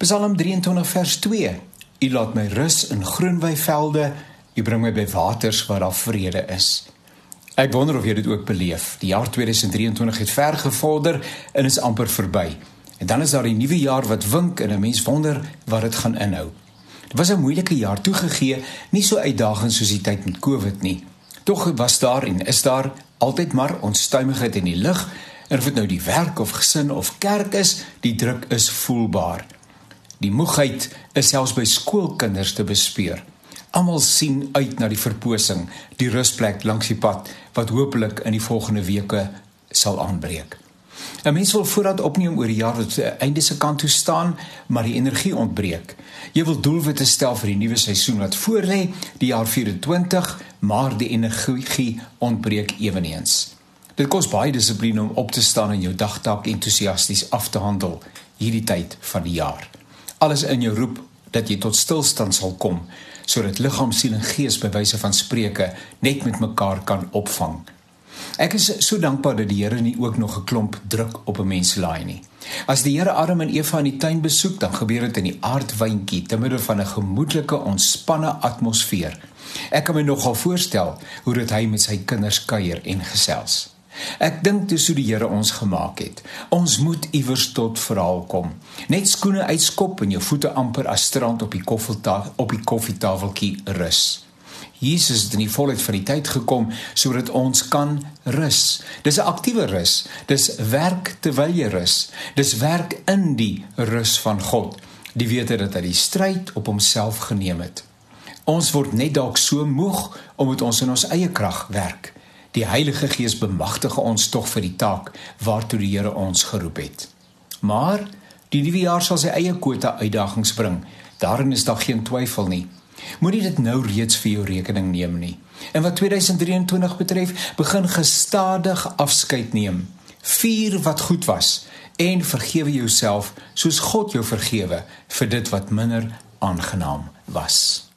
Psalm 23 vers 2. U laat my rus in groen weivelde, u bring my by waters waar daar vrede is. Ek wonder of jy dit ook beleef. Die jaar 2023 het ver gevorder en is amper verby. En dan is daar 'n nuwe jaar wat wink en 'n mens wonder wat dit gaan inhou. Dit was 'n moeilike jaar toegegee, nie so uitdagend soos die tyd met COVID nie. Tog was daar en is daar altyd maar onstuimigheid in die lug. En of dit nou die werk of gesin of kerk is, die druk is voelbaar. Die moegheid is selfs by skoolkinders te bespeur. Almal sien uit na die verposing, die rusplek langs die pad wat hopelik in die volgende weke sal aanbreek. 'n Mens wil voorraad opneem oor die jaar wat aan einde se kant toe staan, maar die energie ontbreek. Jy wil doelwitte stel vir die nuwe seisoen wat voorlê, die jaar 24, maar die energie ontbreek eweneens. Dit kos baie dissipline om op te staan en jou dagtaak entoesiasties af te handel hierdie tyd van die jaar. Alles in jou roep dat jy tot stilstand sal kom sodat liggaam, siel en gees by wyse van spreuke net met mekaar kan opvang. Ek is so dankbaar dat die Here nie ook nog 'n klomp druk op 'n mens laai nie. As die Here Adam en Eva in die tuin besoek, dan gebeur dit in die aardwyntjie te midde van 'n gemoedelike, ontspanne atmosfeer. Ek kan my nogal voorstel hoe dit hy met sy kinders kuier en gesels. Ek dink dis hoe die Here ons gemaak het. Ons moet iewers tot verhaal kom. Net skoene uitskop en jou voete amper as strand op die koffietafel op die koffietafeltjie rus. Jesus het in die volheid van die tyd gekom sodat ons kan rus. Dis 'n aktiewe rus. Dis werk terwyl jy rus. Dis werk in die rus van God. Die wete dat hy die stryd op homself geneem het. Ons word net dalk so moeg omdat ons in ons eie krag werk. Die Heilige Gees bemagtig ons tog vir die taak waartoe die Here ons geroep het. Maar die nuwe jaar sal sy eie kwota uitdagings bring. Daarin is daar geen twyfel nie. Moenie dit nou reeds vir jou rekening neem nie. En wat 2023 betref, begin gestadig afskeid neem. Vier wat goed was en vergewe jouself soos God jou vergewe vir dit wat minder aangenaam was.